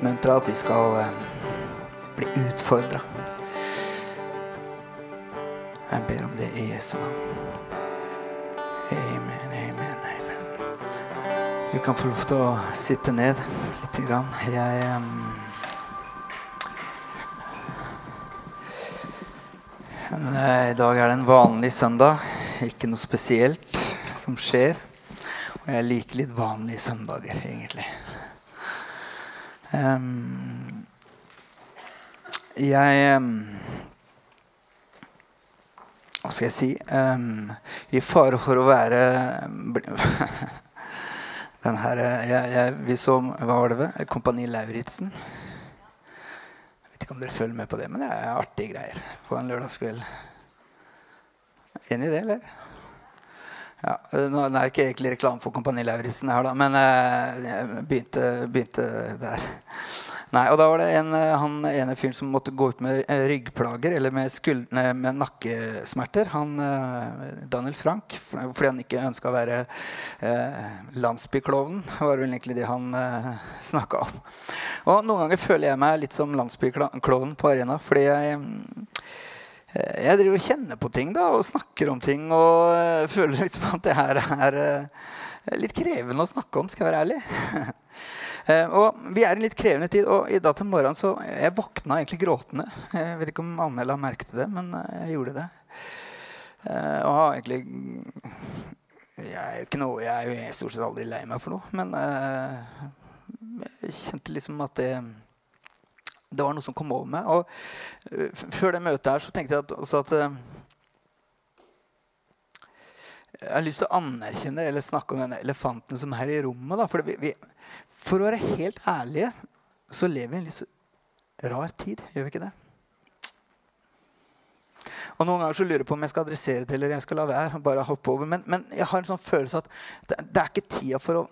oppmuntra, at vi skal eh, bli utfordra. Jeg ber om det i Jesu navn. Amen, amen, amen. Du kan få lov til å sitte ned lite grann. Jeg um, I dag er det en vanlig søndag. Ikke noe spesielt som skjer. Og jeg liker litt vanlige søndager, egentlig. Um, jeg um, Hva skal jeg si um, I fare for å være den her, jeg, jeg, Vi så Hva var det ved? Kompani Lauritzen. Jeg vet ikke om dere følger med på det, men det er artige greier på en lørdagskveld. Enig i det, eller? Ja, nå er det ikke egentlig reklame for Kompani Lauritzen her, da, men uh, jeg begynte, begynte, der. Nei, og da var det en, eh, han ene fyren som måtte gå ut med ryggplager eller med, med nakkesmerter. Han, Daniel Frank, fordi han ikke ønska å være landsbyklovnen. var vel egentlig det han eh, snakka om. Og noen ganger føler jeg meg litt som landsbyklovnen på arena, fordi jeg Eh, jeg driver og kjenner på ting da, og snakker om ting og uh, føler liksom at det her er uh, litt krevende å snakke om, skal jeg være ærlig. og Vi er i en litt krevende tid, og i dag til morgenen så jeg våkna egentlig gråtende. Jeg vet ikke om Anne merket det, men jeg gjorde det. og har egentlig jeg er, noe, jeg er jo stort sett aldri lei meg for noe, men jeg kjente liksom at det det var noe som kom over meg. Og uh, før det møtet her så tenkte jeg at, også at uh, Jeg har lyst til å anerkjenne eller snakke om denne elefanten som er i rommet. Da. For, vi, vi, for å være helt ærlige så lever vi i en litt rar tid. Gjør vi ikke det? Og Noen ganger så lurer jeg på om jeg skal adressere det eller jeg skal la være. bare hoppe over. Men, men jeg har en sånn følelse at det, det er ikke tida for å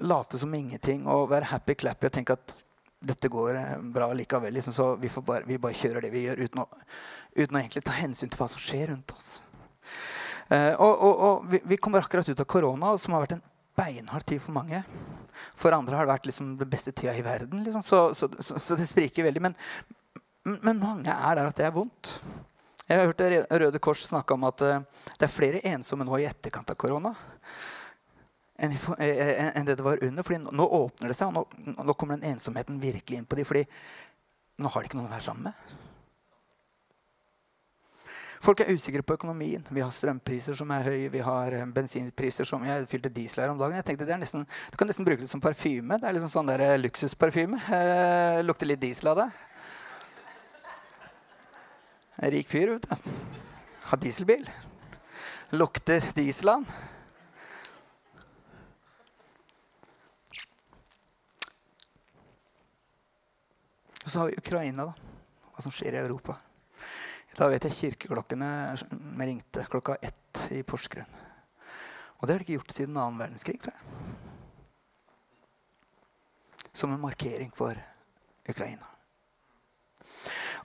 late som ingenting og være happy-clappy og tenke at dette går eh, bra likevel. Liksom, så vi, bare, vi, bare, kjører det vi gjør, uten å, uten å, egentlig ta hensyn til hva som skjer rundt oss. Eh, og, og, og vi, vi, kommer akkurat ut av korona, som har vært en beinhard tid for mange. For andre har det vært liksom den beste tida i verden. Liksom. Så, så, så, så, det spriker veldig. Men, men, mange er der at det er vondt. Jeg har hørt Røde Kors snakke om at uh, det er flere ensomme nå i etterkant av korona enn, enn det det var under. fordi nå, nå åpner det seg, og nå, nå, kommer den ensomheten virkelig inn på dem. fordi nå har de ikke noen å være sammen med. Folk er usikre på økonomien. Vi har strømpriser som er høye. Vi har eh, bensinpriser som Jeg fylte diesel her om dagen. Jeg tenkte nesten, Du kan nesten bruke det som parfyme. Det er liksom sånn der eh, luksusparfyme. Eh, lukter litt diesel av det. En rik fyr, vet du. Har dieselbil. Lukter diesel av den. Og så har vi Ukraina, da. Hva som skjer i Europa. Da vet jeg kirkeklokkene ringte klokka ett i Porsgrunn. Og det har de ikke gjort siden annen verdenskrig, tror jeg. Som en markering for Ukraina.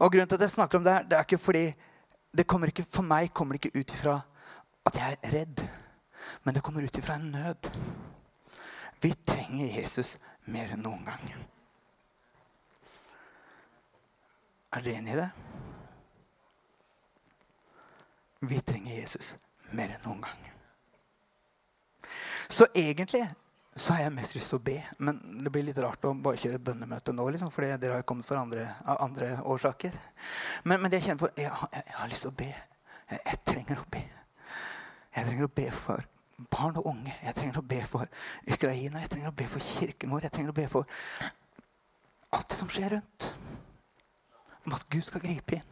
Og grunnen til at jeg snakker om det her, det er ikke fordi det kommer ikke, For meg kommer det ikke ut ifra at jeg er redd, men det kommer ut ifra en nød. Vi trenger Jesus mer enn noen gang. Er dere enig i det? Vi trenger Jesus mer enn noen gang. Så egentlig så har jeg mest lyst til å be. Men det blir litt rart å bare kjøre bønnemøte nå. Liksom, fordi dere har kommet for andre, av andre årsaker. Men, men, det jeg kjenner for, jeg, jeg, jeg har lyst til å be. Jeg, jeg, trenger å be. Jeg trenger å be for barn og unge. Jeg trenger å be for Ukraina. Jeg trenger å be for kirken vår. Jeg trenger å be for alt det som skjer rundt om at Gud skal gripe inn.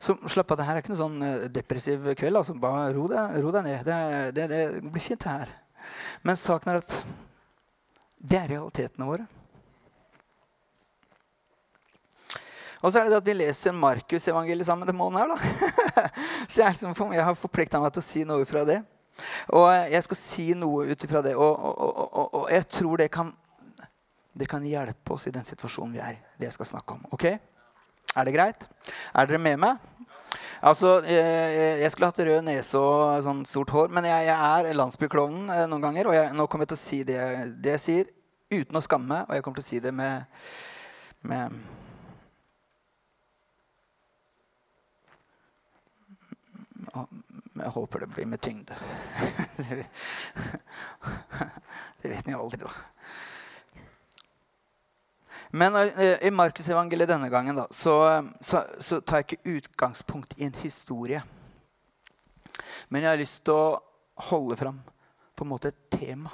Så slapp av, det her er ikke noe sånn eh, depressiv kveld. altså Bare ro deg, ro deg ned. Det, det, det, blir fint, det her. Men saken er at det er realitetene våre. Og så er det det at vi leser Markusevangeliet sammen denne måneden. her da. så jeg, liksom, jeg har forplikta meg til å si noe fra det. Og jeg skal si noe ut ifra det. Og, og, og, og, jeg tror det kan det kan hjelpe oss i den situasjonen vi er. Det jeg skal snakke om. Ok? Er det greit? Er dere med meg? Altså, jeg, jeg skulle hatt rød nese og sånn stort hår, men jeg, jeg er landsbyklovnen eh, noen ganger. Og jeg, nå kommer jeg til å si det, det jeg sier, uten å skamme, og jeg kommer til å si det med, med Jeg håper det blir med tyngde. det vet ni aldri, da. Men uh, i Markusevangeliet denne gangen da, så, så, så, tar jeg ikke utgangspunkt i en historie. Men jeg har lyst til å holde fram på en måte et tema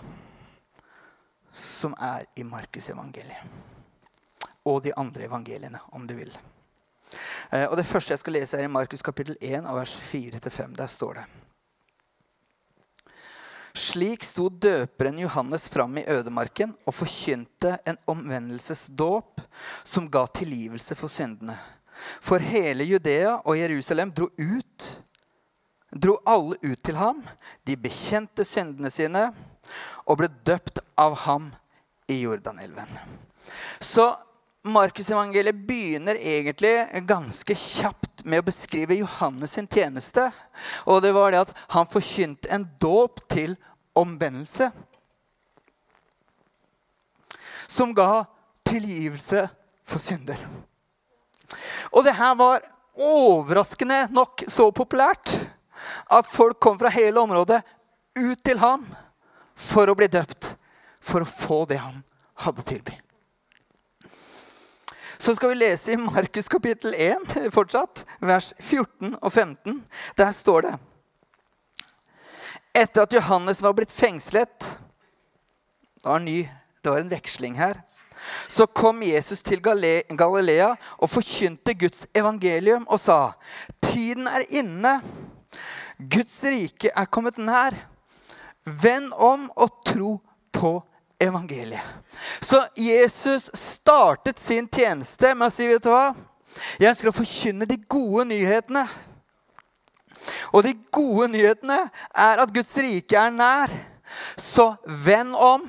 som er i Markusevangeliet. Og de andre evangeliene, om du vil. Uh, og Det første jeg skal lese, er i Markus kapittel 1, vers 4-5. Der står det slik sto døperen Johannes fram i ødemarken og forkynte en omvendelsesdåp som ga tilgivelse for syndene. For hele Judea og Jerusalem dro ut, dro alle ut til ham. De bekjente syndene sine og ble døpt av ham i Jordanelven. Så Markusevangeliet begynner egentlig ganske kjapt med å beskrive Johannes sin tjeneste. Og det var det at han forkynte en dåp til omvendelse. Som ga tilgivelse for synder. Og det her var overraskende nok så populært at folk kom fra hele området ut til ham for å bli døpt. For å få det han hadde å. Så skal vi lese i Markus kapittel 1, fortsatt, vers 14 og 15. Der står det Etter at Johannes var blitt fengslet Det var, ny, det var en veksling her. Så kom Jesus til Galilea og forkynte Guds evangelium og sa.: Tiden er inne. Guds rike er kommet nær. Vend om og tro på evangeliet evangeliet. Så Jesus startet sin tjeneste med å si vet du hva? Jeg ønsker å forkynne de gode nyhetene. Og de gode nyhetene er at Guds rike er nær. Så vend om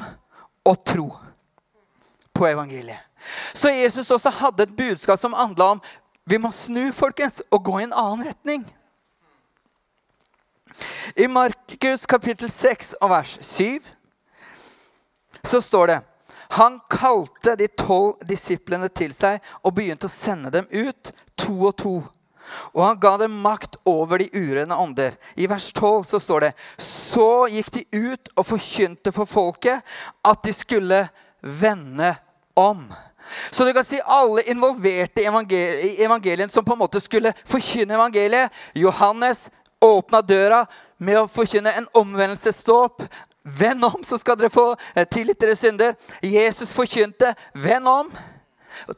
og tro på evangeliet. Så Jesus også hadde et budskap som handla om vi må snu folkens, og gå i en annen retning. I Markus kapittel 6 og vers 7 så står det han kalte de tolv disiplene til seg og begynte å sende dem ut to og to. Og han ga dem makt over de urene ånder. I vers 12 så står det Så gikk de ut og forkynte for folket at de skulle vende om. Så du kan si alle involverte i evangelien, som på en måte skulle forkynne evangeliet. Johannes åpna døra med å forkynne en omvendelsesdåp. Vend om, så skal dere få tilgitt tillit til deres synder. Jesus forkynte. Vend om.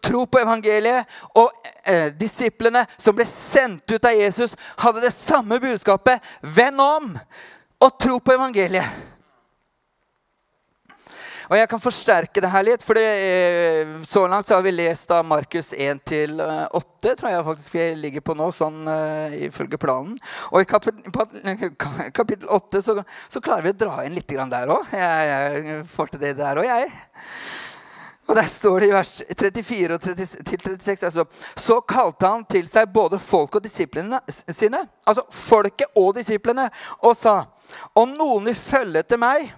Tro på evangeliet. Og eh, disiplene som ble sendt ut av Jesus, hadde det samme budskapet. Vend om og tro på evangeliet. Og jeg kan forsterke det her litt. for eh, Så langt så har vi lest av Markus 1-8, eh, tror jeg faktisk vi ligger på nå, sånn uh, ifølge planen. Og i kapittel 8 så, så, klarer vi å dra inn litt der òg. Jeg, jeg, får til det der òg, jeg. Og Der står det i vers 34 36 altså, Så kalte han til seg både folk og disiplene sine, altså folket og disiplene, og sa om noen vil følge etter meg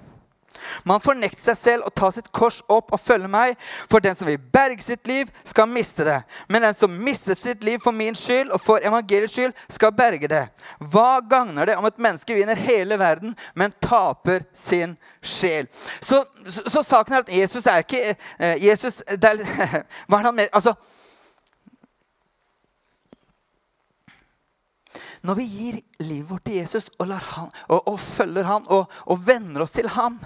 man fornekter seg selv og tar sitt kors opp og følger meg. For den som vil berge sitt liv, skal miste det. Men den som mister sitt liv for min skyld og for evangeliets skyld, skal berge det. Hva gagner det om et menneske vinner hele verden, men taper sin sjel? Så, så, så saken er at Jesus er ikke Jesus, det er, Hva er han mer Altså, når vi gir livet vårt til Jesus og, han, og, og følger han og, og venner oss til ham,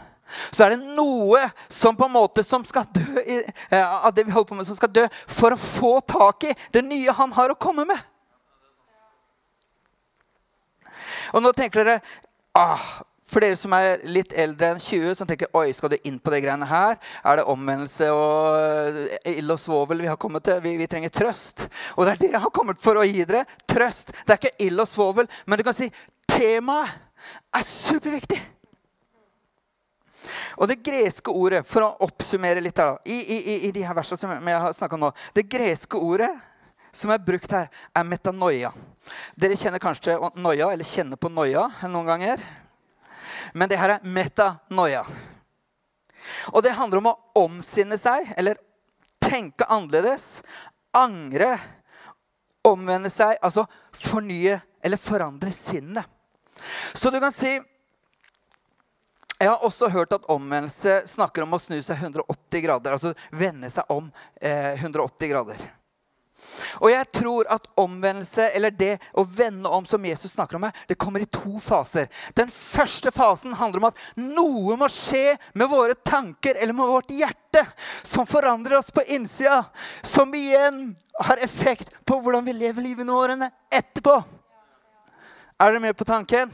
så er det noe som på en måte som skal dø eh, av det vi holder på med, som skal dø for å få tak i det nye han har å komme med. Og nå tenker dere ah, For dere som er litt eldre enn 20, som tenker oi, skal du inn på de greiene her? Er det omvendelse og eh, ild og svovel vi har kommet til? Vi, vi, trenger trøst. Og det er det jeg har kommet for å gi dere. Trøst. Det er ikke ild og svovel, men du kan si temaet er superviktig. Og det greske ordet, for å oppsummere litt her, i, i, i de her versene som jeg har snakka om nå Det greske ordet som er brukt her, er metanoia. Dere kjenner kanskje noia, eller kjenner på noia noen ganger. Men det her er metanoia. Og det handler om å omsinne seg, eller tenke annerledes, angre, omvende seg, altså fornye eller forandre sinnet. Så du kan si Jeg har også hørt at omvendelse snakker om å snu seg 180 grader. Altså vende seg om eh, 180 grader. Og jeg tror at omvendelse, eller det å vende om som Jesus snakker om her, det kommer i to faser. Den første fasen handler om at noe må skje med våre tanker eller med vårt hjerte som forandrer oss på innsida. Som igjen har effekt på hvordan vi lever livet i årene etterpå. Er dere med på tanken?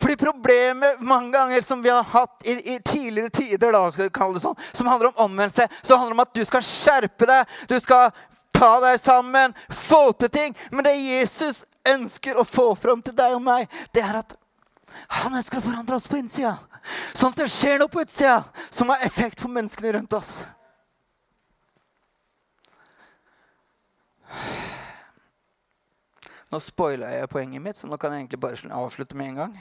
Fordi Problemet mange ganger som vi har hatt i, i tidligere tider, da, skal vi kalle det sånn, som handler om omvendelse, som handler om at du skal skjerpe deg, du skal ta deg sammen, få til ting. Men det Jesus ønsker å få fram til deg og meg, det er at han ønsker å forandre oss på innsida. Sånn at det skjer noe på utsida som har effekt for menneskene rundt oss. Nå spoila jeg poenget mitt, så nå kan jeg egentlig bare avslutte med en gang.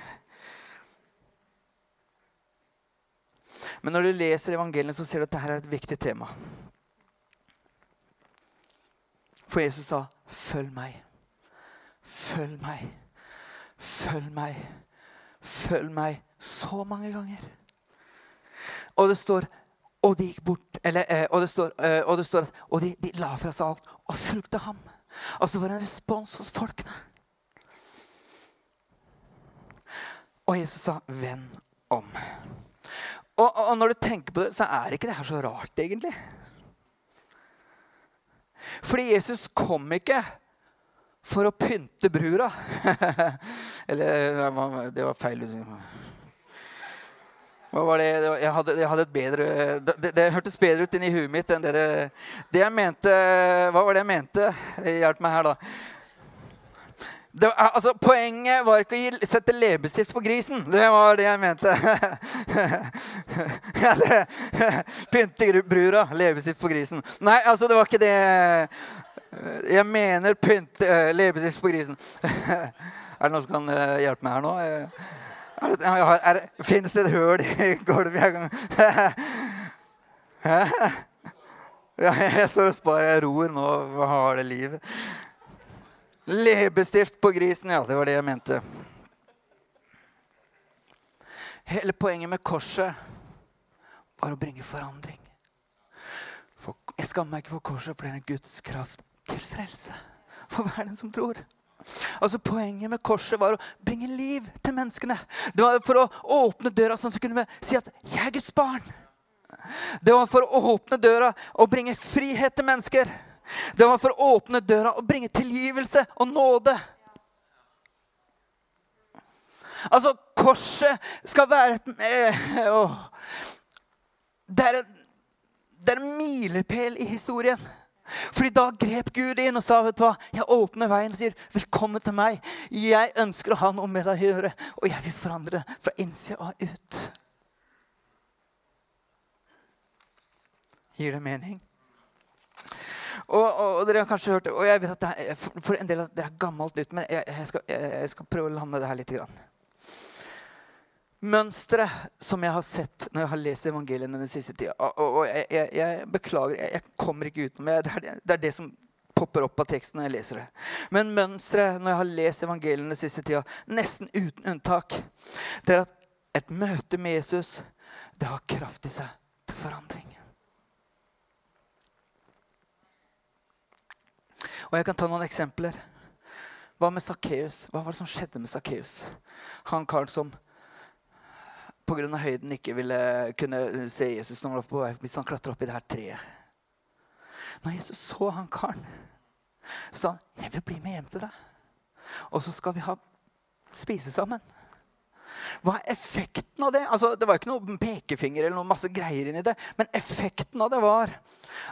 Men når du leser evangeliet, så ser du at dette er et viktig tema. For Jesus sa, 'Følg meg. Følg meg. Følg meg. Følg meg.' Så mange ganger. Og det står og de gikk bort, eller, eh, og, det står, eh, og det står at og de, de la fra seg alt og fulgte ham. Altså det var en respons hos folkene. Og Jesus sa, 'Vend om'. Og, og, når du tenker på det, så er ikke det her så rart, egentlig. Fordi Jesus kom ikke for å pynte brura. Eller det var feil. Det? Jeg hadde, jeg hadde et bedre det, det, hørtes bedre ut inni huet mitt enn det, det jeg mente Hva var det jeg mente? Hjelp meg her, da. Det, altså, poenget var ikke å gi, sette leppestift på grisen. Det var det jeg mente. Pynte brura, leppestift på grisen. Nei, altså, det var ikke det. Jeg mener pynte uh, leppestift på grisen. er det noen som kan uh, hjelpe meg her nå? Er Fins det et høl i gulvet jeg kan Jeg står og sparer. Jeg ror nå. Hva har det livet? Leppestift på grisen, ja. Det var det jeg mente. Hele poenget med korset var å bringe forandring. For, jeg skammer meg ikke for korset, for det er en Guds kraft til frelse for hver den som tror. Altså Poenget med korset var å bringe liv til menneskene. Det var for å åpne døra sånn at vi kunne si at 'jeg er Guds barn'. Det var for å åpne døra og bringe frihet til mennesker. Det var for å åpne døra og bringe tilgivelse og nåde. Altså, korset skal være et øh, Det er en, det er en milepæl i historien. Fordi da grep Gud inn og sa vet du hva, jeg åpner veien og sier velkommen til meg. Jeg ønsker å ha noe med deg å gjøre, og jeg vil forandre fra innsida og ut. Gir det mening? Og, og, og, dere har kanskje hørt og jeg vet at er, for, for en del av dere er gammelt nytt, men jeg, jeg, skal, jeg, jeg skal prøve å lande det her litt. Grann mønsteret som jeg har sett når jeg har lest evangeliene den siste tida. Og, og jeg, jeg, jeg, beklager, jeg, jeg, kommer ikke utenom det. Er det, det er det som popper opp av teksten når jeg leser det. Men mønsteret når jeg har lest evangeliene den siste tida, nesten uten unntak, det er at et møte med Jesus det har kraft i seg til forandring. Og Jeg kan ta noen eksempler. Hva med Sakkeus? Hva var det som skjedde med Sakkeus? Han karen som pga. høyden ikke ville kunne se Jesus når han var på vei hvis han klatra opp i det her treet. Når Jesus så han karen, sa han, 'Jeg vil bli med hjem til deg.' Og så skal vi ha spise sammen. Hva er effekten av det? Altså, det var ikke noe pekefinger eller noe masse greier inni det. Men effekten av det var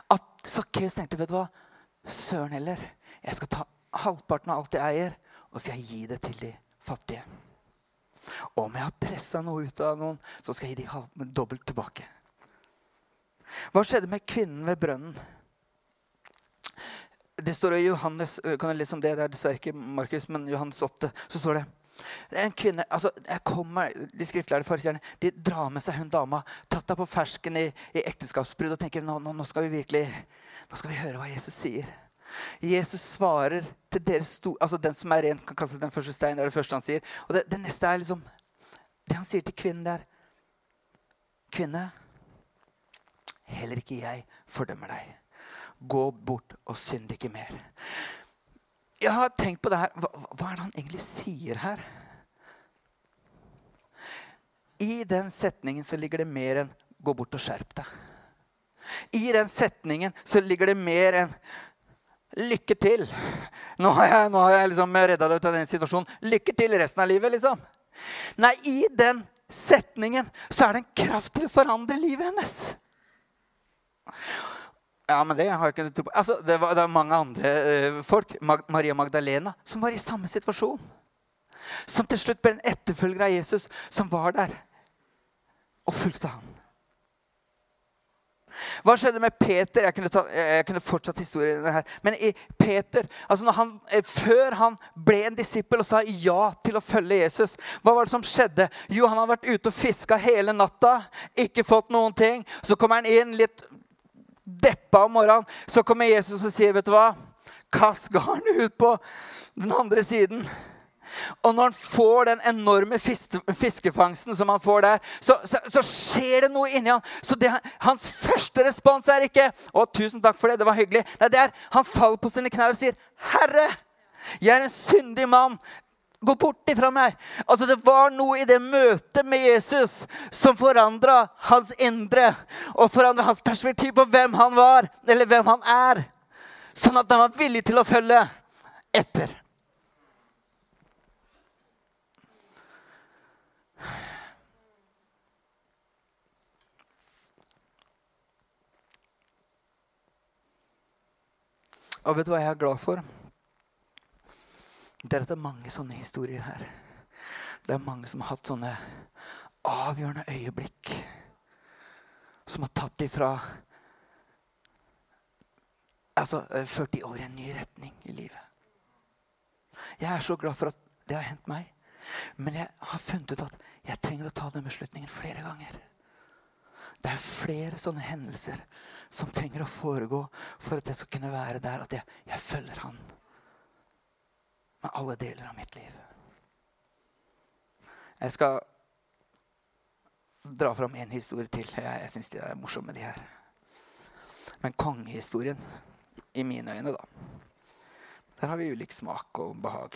at Sakkeus tenkte vet du hva, søren heller. Jeg skal ta halvparten av alt jeg eier, og så skal jeg gi det til de fattige. Og om jeg har pressa noe ut av noen, så skal jeg gi dem dobbelt tilbake. Hva skjedde med kvinnen ved brønnen? Det står i Johannes kan jeg lese om det, det er dessverre ikke Markus, men Johannes 8. Så står det En kvinne, altså, jeg kommer, De skriftlærde fariseerne de drar med seg hun dama, tatt henne på fersken i, i ekteskapsbrudd, og tenker nå, nå, nå, skal vi virkelig, nå skal vi høre hva Jesus sier. Jesus svarer til deres sto, altså Den som er ren, kan kaste den første steinen. Det er det første han sier. Og det, det neste er liksom det han sier til kvinnen der. Kvinne, heller ikke jeg fordømmer deg. Gå bort og synd ikke mer. Jeg har tenkt på det her. Hva, hva er det han egentlig sier her? I den setningen så ligger det mer enn 'gå bort og skjerp deg'. I den setningen så ligger det mer enn 'lykke til'. Nå har jeg, nå har jeg liksom redda deg ut av den situasjonen. Lykke til resten av livet, liksom. Nei, i den setningen så er det en kraft til å forandre livet hennes. Ja, men det har jeg ikke tro på. Altså, det, var, det var mange andre uh, folk, Mag Maria Magdalena, som var i samme situasjon. Som til slutt ble en etterfølger av Jesus, som var der og fulgte han. Hva skjedde med Peter? Jeg kunne, ta, jeg kunne fortsatt historien her. Men Peter, altså han, eh, før han ble en disippel og sa ja til å følge Jesus, hva var det som skjedde? Jo, han hadde vært ute og fiska hele natta, ikke fått noen ting. Så kommer han inn litt deppa om morgenen. Så kommer Jesus og sier, 'Vet du hva? Kast garnet ut på den andre siden.' Og når han får den enorme fiskefangsten som han får der, så, så, så skjer det noe inni han. Så det, Hans første respons er ikke 'Å, tusen takk for det, det var hyggelig'. Nei, det er Han faller på sine knær og sier, 'Herre, jeg er en syndig mann. Gå bort ifra meg.' Altså Det var noe i det møtet med Jesus som forandra hans indre og forandra hans perspektiv på hvem han var, eller hvem han er. Sånn at han var villig til å følge etter. Og vet du hva jeg er glad for? Det er at det er mange sånne historier her. Det er mange som har hatt sånne avgjørende øyeblikk. Som har tatt ifra altså, 40 år i en ny retning i livet. Jeg er så glad for at det har hendt meg. Men jeg har funnet ut at jeg trenger å ta den beslutningen flere ganger. Det er flere sånne hendelser som trenger å foregå for at jeg skal kunne være der at jeg, jeg følger Han med alle deler av mitt liv. Jeg skal dra fram en historie til. Jeg, jeg syns de er morsomme, de her. Men kongehistorien, i mine øyne, da Der har vi ulik smak og behag.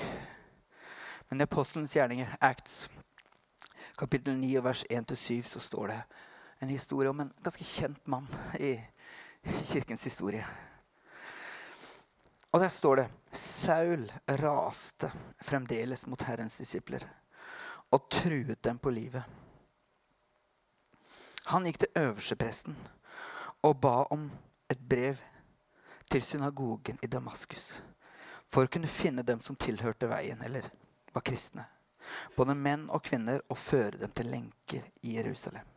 Men i Apostelens gjerninger, Acts, kapittel 9, vers 1-7, så står det en historie om en ganske kjent mann i kirkens historie. Og der står det Saul raste fremdeles mot Herrens disipler og truet dem på livet. Han gikk til øverstepresten og ba om et brev til synagogen i Damaskus for å kunne finne dem som tilhørte veien, eller var kristne. Både menn og kvinner, og føre dem til lenker i Jerusalem.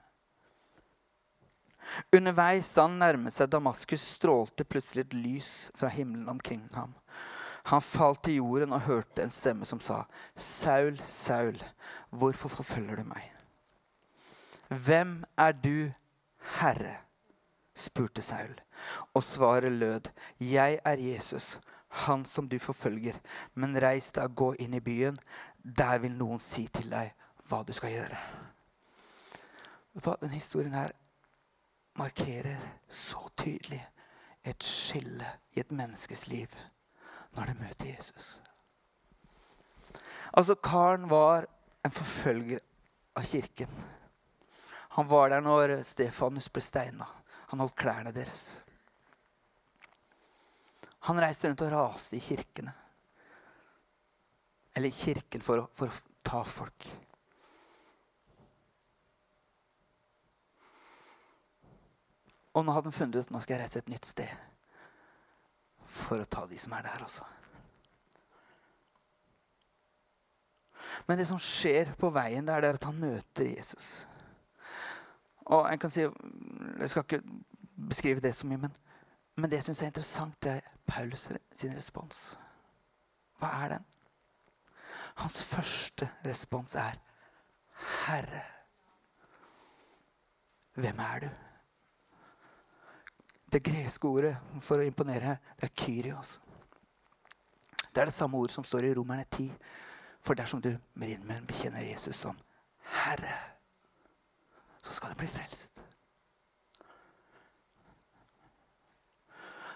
Underveis da han nærmet seg Damaskus, strålte plutselig et lys fra himmelen omkring ham. Han falt til jorden og hørte en stemme som sa, 'Saul, Saul, hvorfor forfølger du meg?' 'Hvem er du, Herre?' spurte Saul. Og svaret lød, 'Jeg er Jesus, han som du forfølger.' 'Men reis deg og gå inn i byen. Der vil noen si til deg hva du skal gjøre.' Så denne historien her markerer så tydelig et skille i et menneskes liv når det møter Jesus. Altså, Karen var en forfølger av kirken. Han var der når Stefanus ble steina. Han holdt klærne deres. Han reiste rundt og raste i kirkene. Eller kirken for å, for å ta folk. Og nå hadde han funnet ut at nå skal jeg reise et nytt sted for å ta de som er der også. Men det som skjer på veien, det er at han møter Jesus. Og Jeg kan si, jeg skal ikke beskrive det så mye, men, men det jeg syns er interessant, det er Paulus sin respons. Hva er den? Hans første respons er 'Herre'. Hvem er du? Det greske ordet for å imponere det er 'kyrios'. Det er det samme ord som står i Romerne 10. For dersom du med din munn bekjenner Jesus som Herre, så skal du bli frelst.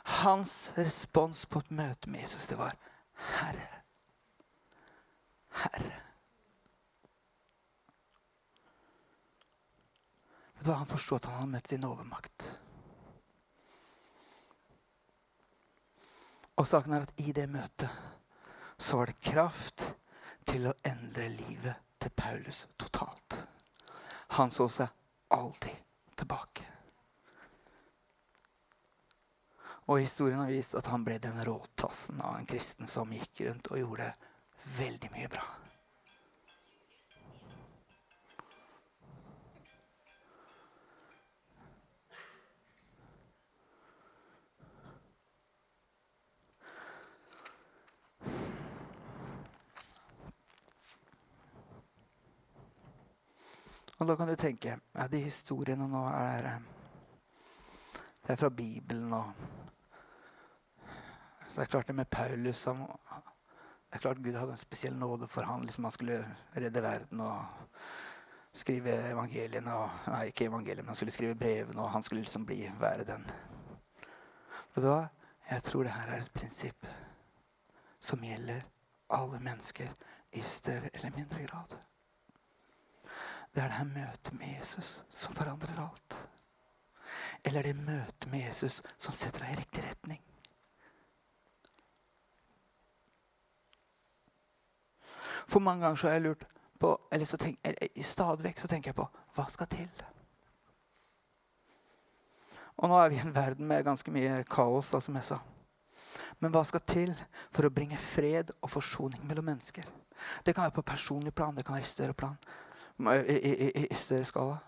Hans respons på et møte med Jesus, det var Herre. Herre. Vet du hva? Han forsto at han hadde møtt sin overmakt. Og saken er at i det møtet så var det kraft til å endre livet til Paulus totalt. Han så seg aldri tilbake. Og historien har vist at han ble den råtassen av en kristen som gikk rundt og gjorde veldig mye bra. Og da kan du tenke ja, de historiene nå er der, Det er fra Bibelen og Så det er klart det med Paulus han, Det er klart Gud hadde en spesiell nåde for han, liksom Han skulle redde verden og skrive evangeliene og, Nei, ikke evangeliene, men han skulle skrive brevene, og han skulle liksom bli, være den. Vet du hva? Jeg tror det her er et prinsipp som gjelder alle mennesker i større eller mindre grad. Det er det møtet med Jesus som forandrer alt. Eller det møtet med Jesus som setter deg i riktig retning. For mange ganger så har jeg lurt på eller så tenk, eller, Stadig vekk så tenker jeg på hva skal til? Og nå er vi i en verden med ganske mye kaos, da, som jeg sa. Men hva skal til for å bringe fred og forsoning mellom mennesker? Det kan være på personlig plan, det kan være i større plan i, i, i større skala.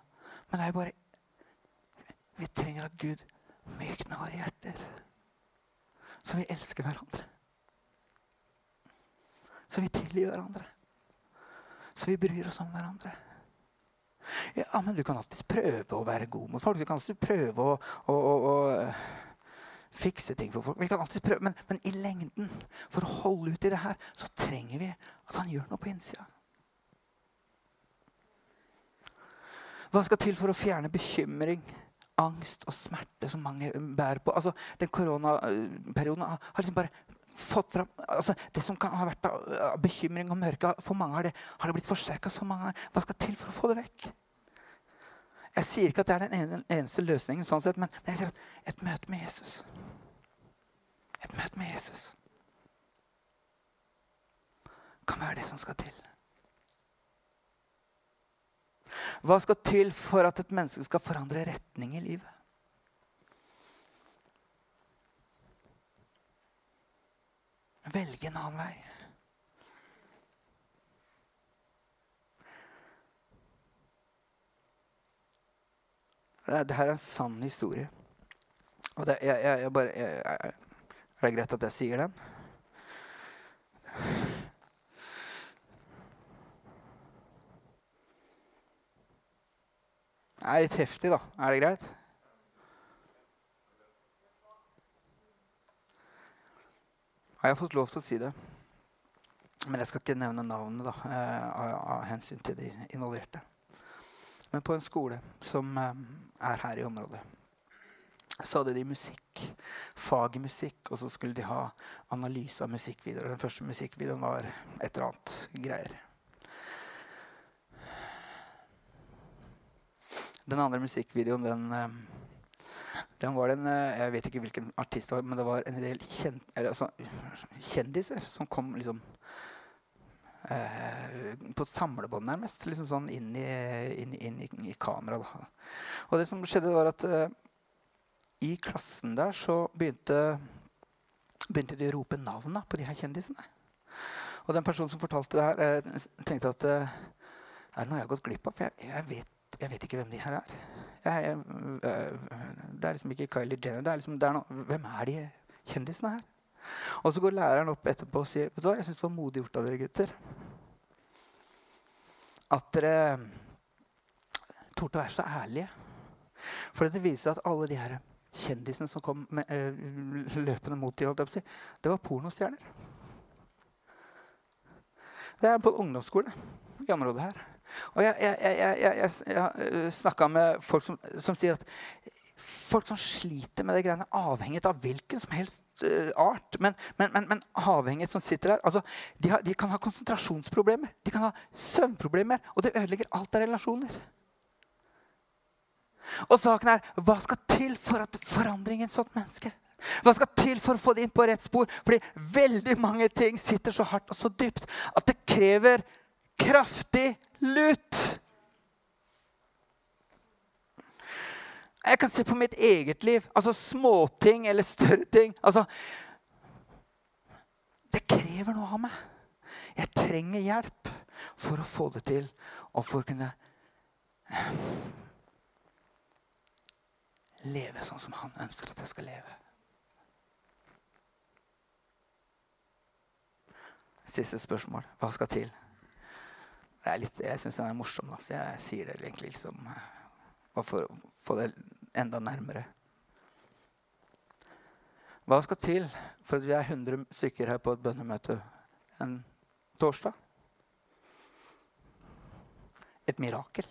Men det er jo bare Vi trenger at Gud mykner våre hjerter. Så vi elsker hverandre. Så vi tilgir hverandre. Så vi bryr oss om hverandre. Ja, men Du kan alltids prøve å være god mot folk. Du kan alltid prøve å, å, å, å fikse ting for folk. Vi kan prøve, men, men, i lengden, for å holde ut i det her, så trenger vi at han gjør noe på innsida. Hva skal til for å fjerne bekymring, angst og smerte som mange bærer på? Altså, den Koronaperioden har, liksom bare fått fram altså, Det som kan ha vært av bekymring og mørke, for mange har det, har det blitt forsterka så mange ganger. Hva skal til for å få det vekk? Jeg sier ikke at det er den eneste løsningen, sånn sett, men, men jeg sier at et møte med Jesus Et møte med Jesus kan være det som skal til. Hva skal til for at et menneske skal forandre retning i livet? Velge en annen vei. Det her er en sann historie. Og det, jeg, jeg, jeg bare, er det greit at jeg sier den? Er litt heftig, da. Er det greit? Jeg har fått lov til å si det. Men jeg skal ikke nevne navnet da, eh, av, av hensyn til de involverte. Men på en skole som eh, er her i området, så hadde de musikk. Fag i musikk. Og så skulle de ha analyse av musikkvideoer. Den første musikkvideoen var et eller annet greier. Den andre musikkvideoen, den, eh, den var den eh, Jeg vet ikke hvilken artist det var, men det var en del kjen, altså, kjendiser som kom liksom eh, på samlebånd, nærmest. Liksom sånn inn i, inn, inn i, i kameraet. Og det som skjedde, var at eh, i klassen der så begynte, begynte de å rope navnene på de her kjendisene. Og den personen som fortalte det her, eh, tenkte at eh, er det noe jeg har gått glipp av? For jeg, jeg vet jeg vet ikke hvem de her er. Jeg, jeg, øh, det er liksom ikke Kylie Jenner. Det er liksom, det er no, hvem er de kjendisene her? Og så går læreren opp etterpå og sier vet du hva, jeg syns det var modig gjort av dere gutter. at dere torde å være så ærlige. For det viser at alle de her kjendisene som kom med, øh, løpende mot dem, det var pornostjerner. Det er på ungdomsskole i området her. Og jeg, jeg, jeg, jeg, snakka med folk som, som, sier at folk som sliter med det greiene, avhengig av hvilken som helst uh, art. Men, men, men, men, avhengighet som sitter der altså, de, har, de, kan ha konsentrasjonsproblemer, de kan ha søvnproblemer, og det ødelegger alt av relasjoner. Og saken er hva skal til for at forandringen et sånt menneske? Hva skal til for å få det inn på rett spor? Fordi veldig mange ting sitter så hardt og så dypt at det krever kraftig lut. Jeg kan se på mitt eget liv. Altså småting eller større ting. Altså, det krever noe av meg. Jeg trenger hjelp for å få det til og for å kunne leve sånn som han ønsker at jeg skal leve. Siste spørsmål. Hva skal til? Litt, jeg syns den er morsom. Altså. Jeg sier det egentlig liksom for å få det enda nærmere. Hva skal til for at vi er 100 stykker her på et bønnemøte en torsdag? Et mirakel.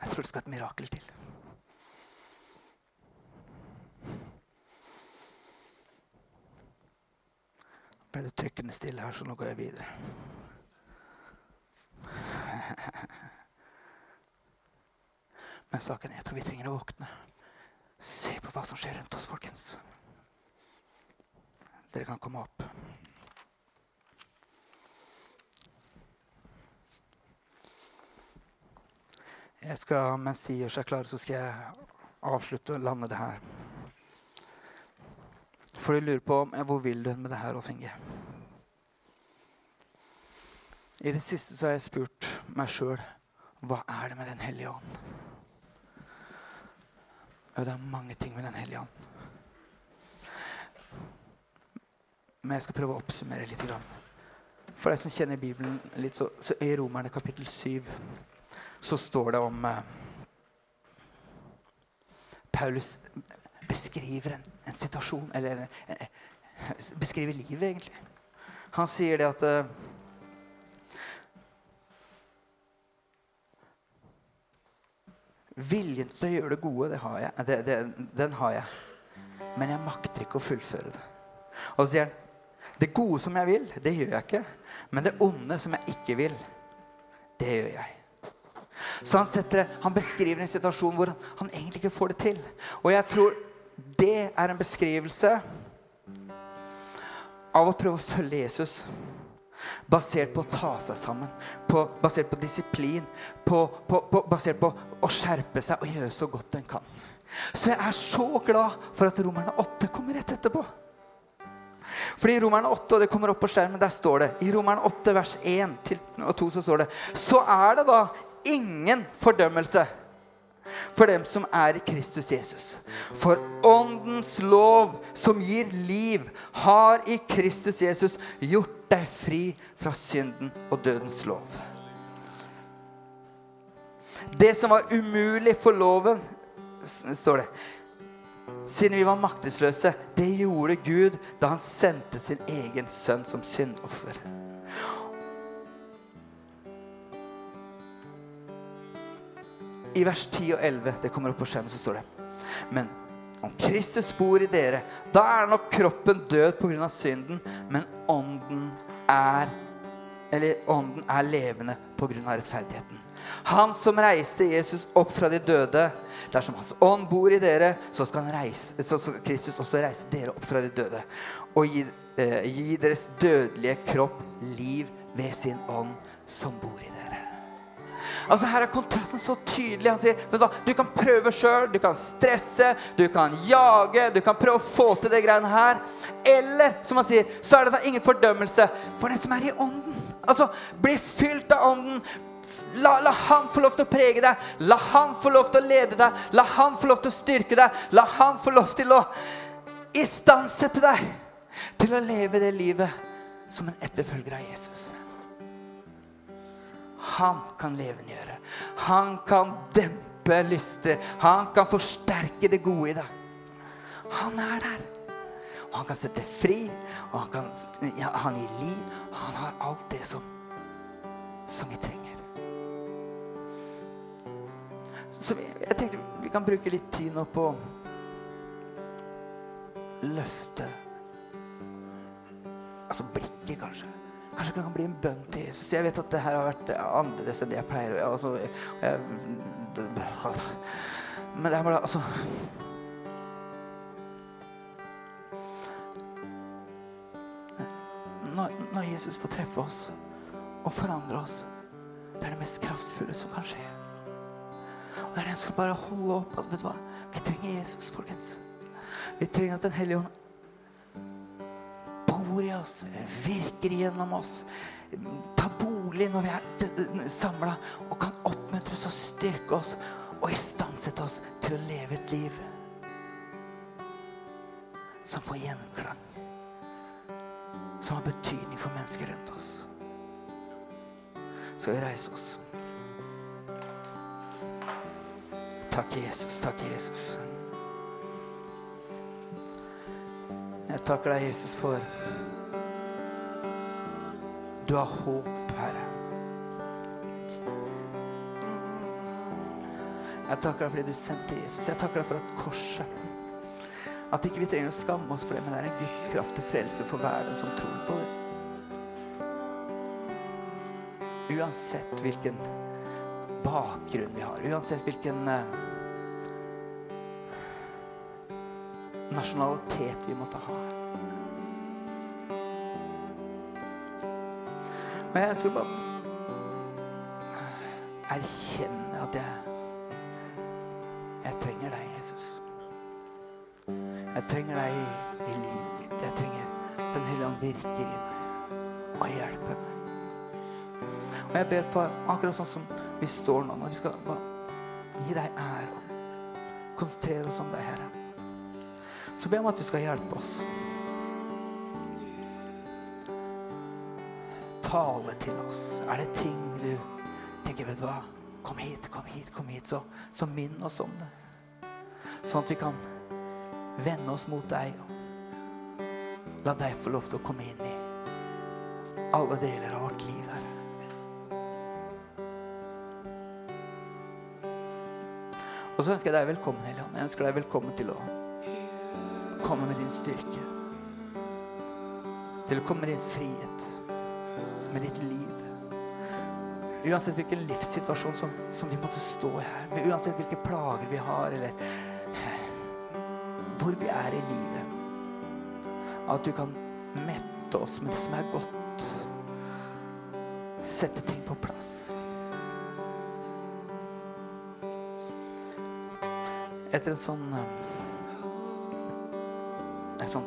Jeg tror det skal et mirakel til. Ble det trykkende stille her, så nå går jeg videre. Men saken er tror vi trenger å våkne. Se på hva som skjer rundt oss, folkens. Dere kan komme opp. Jeg skal, Mens de gjør seg klare, så skal jeg avslutte og lande det her. For du lurer på hvor vil du med det her, Rolf Inge? I det siste så har jeg spurt meg sjøl hva er det med Den hellige ånd? Ja, det er mange ting med Den hellige ånd. Men jeg skal prøve å oppsummere litt. For deg som kjenner Bibelen litt, så, så i Romerne kapittel 7 så står det om eh, Paulus beskriver en, en situasjon Eller en, beskriver livet, egentlig. Han sier det at uh, Viljen til å gjøre det gode, det har jeg. Det, det, den har jeg. Men jeg makter ikke å fullføre det. Og så sier han det gode som jeg vil, det gjør jeg ikke. Men det onde som jeg ikke vil, det gjør jeg. Så han, setter, han beskriver en situasjon hvor han, han egentlig ikke får det til. Og jeg tror det er en beskrivelse av å prøve å følge Jesus. Basert på å ta seg sammen, på, basert på disiplin, på, på, basert på å skjerpe seg og gjøre så godt en kan. Så jeg er så glad for at Romerne 8 kommer rett etterpå. Fordi Romerne 8 og det kommer opp på skjermen, der står det i Romerne 8 vers 1 og 2 så står det Så er det da ingen fordømmelse for dem som er i Kristus Jesus. For Åndens lov, som gir liv, har i Kristus Jesus gjort deg fri fra synden og dødens lov. Det som var umulig for loven, står det Siden vi var maktesløse, det gjorde Gud da han sendte sin egen sønn som syndoffer. I vers 10 og 11 det kommer opp på skjermen, så står det Men om Kristus bor i dere, da er nok kroppen død pga. synden, men ånden er eller ånden er levende pga. rettferdigheten. Han som reiste Jesus opp fra de døde, dersom hans ånd bor i dere, så skal, reise, så skal Kristus også reise dere opp fra de døde og gi, eh, gi deres dødelige kropp liv ved sin ånd som bor i dere. Altså Her er kontrasten så tydelig. Han sier du, kan prøve sjøl, du kan stresse, du kan jage, du kan prøve å få til det greiene her. Eller som han sier, så er det da ingen fordømmelse for den som er i ånden. Altså, Bli fylt av ånden. La, la, han få lov til å prege deg. La han få lov til å lede deg. La han få lov til å styrke deg. La han få lov til å istandsette deg til å leve det livet som en etterfølger av Jesus. Han kan levendegjøre. Han kan dempe lyster. Han kan forsterke det gode i deg. Han er der. Og han kan sette fri, og han kan ja, han gir liv. Han har alt det som, som vi trenger. Så vi, jeg tenkte vi kan bruke litt tid nå på løfte Altså blikket, kanskje. Kanskje det kan bli en bønn til Jesus. Jeg vet at det her har vært annerledes enn det jeg pleier altså, Men det er bare altså når, når Jesus får treffe oss og forandre oss, det er det mest kraftfulle som kan skje. Og det er det jeg skal bare holde opp. at vet du hva? Vi trenger Jesus, folkens. Vi trenger at Den hellige ånd bor i oss, virker gjennom oss. tar bolig når vi er samla, og kan oppmuntre oss og styrke oss og istandsette oss til å leve et liv som får gjenklang som har betydning for mennesker rundt oss. Skal vi reise oss? Takk, Jesus. Takk, Jesus. Jeg takker deg, Jesus, for du har håp, Herre. Jeg takker deg fordi du sendte Jesus. Jeg takker deg for at korset at ikke vi trenger å skamme oss for det, men det er en Guds kraft til frelse for hver den som tror på det. Uansett hvilken bakgrunn vi har, uansett hvilken nasjonalitet vi måtte ha. Og jeg ønsker bare erkjenne at jeg, jeg trenger deg, Jesus. Jeg trenger deg i, livet mitt. Jeg trenger at Den hellige ånd virker i meg og hjelper meg. Og jeg ber, for akkurat sånn som vi står nå, når vi skal gi deg ære og konsentrere oss om deg, Herre, så ber jeg om at du skal hjelpe oss. Tale til oss. Er det ting du tenker, vet du hva Kom hit, kom hit, kom hit. Så, så minn oss om det. Sånn at vi kan vende oss mot deg. La deg få lov til å komme inn i alle deler av vårt liv, Herre. Og så ønsker jeg deg velkommen, Helligånd. Jeg ønsker deg velkommen til å komme med din styrke. Til å komme med din frihet, med ditt liv. Uansett hvilken livssituasjon som, som de måtte stå i her, uansett hvilke plager vi har, eller hvor vi er i livet. At du kan mette oss med det som er godt. Sette ting på plass. Etter en sånn eh, En sånn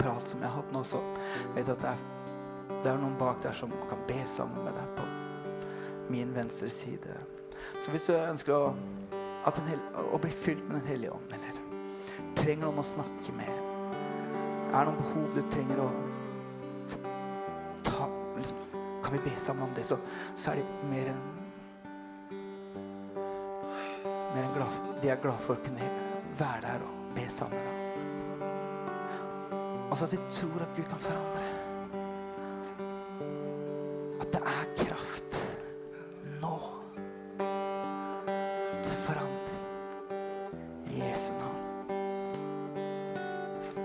prat som jeg har hatt nå, så vet jeg at er, det er noen bak der som kan be sammen med deg på min venstre side. Så hvis du ønsker å, hel, å bli fylt med Den hellige ånd, eller trenger noen å snakke med, er det noen behov du trenger å ta liksom, Kan vi be sammen om det, så, så er de mer enn enn glad, De er glad for å kunne være der og be sammen. Og så at jeg tror at Gud kan forandre.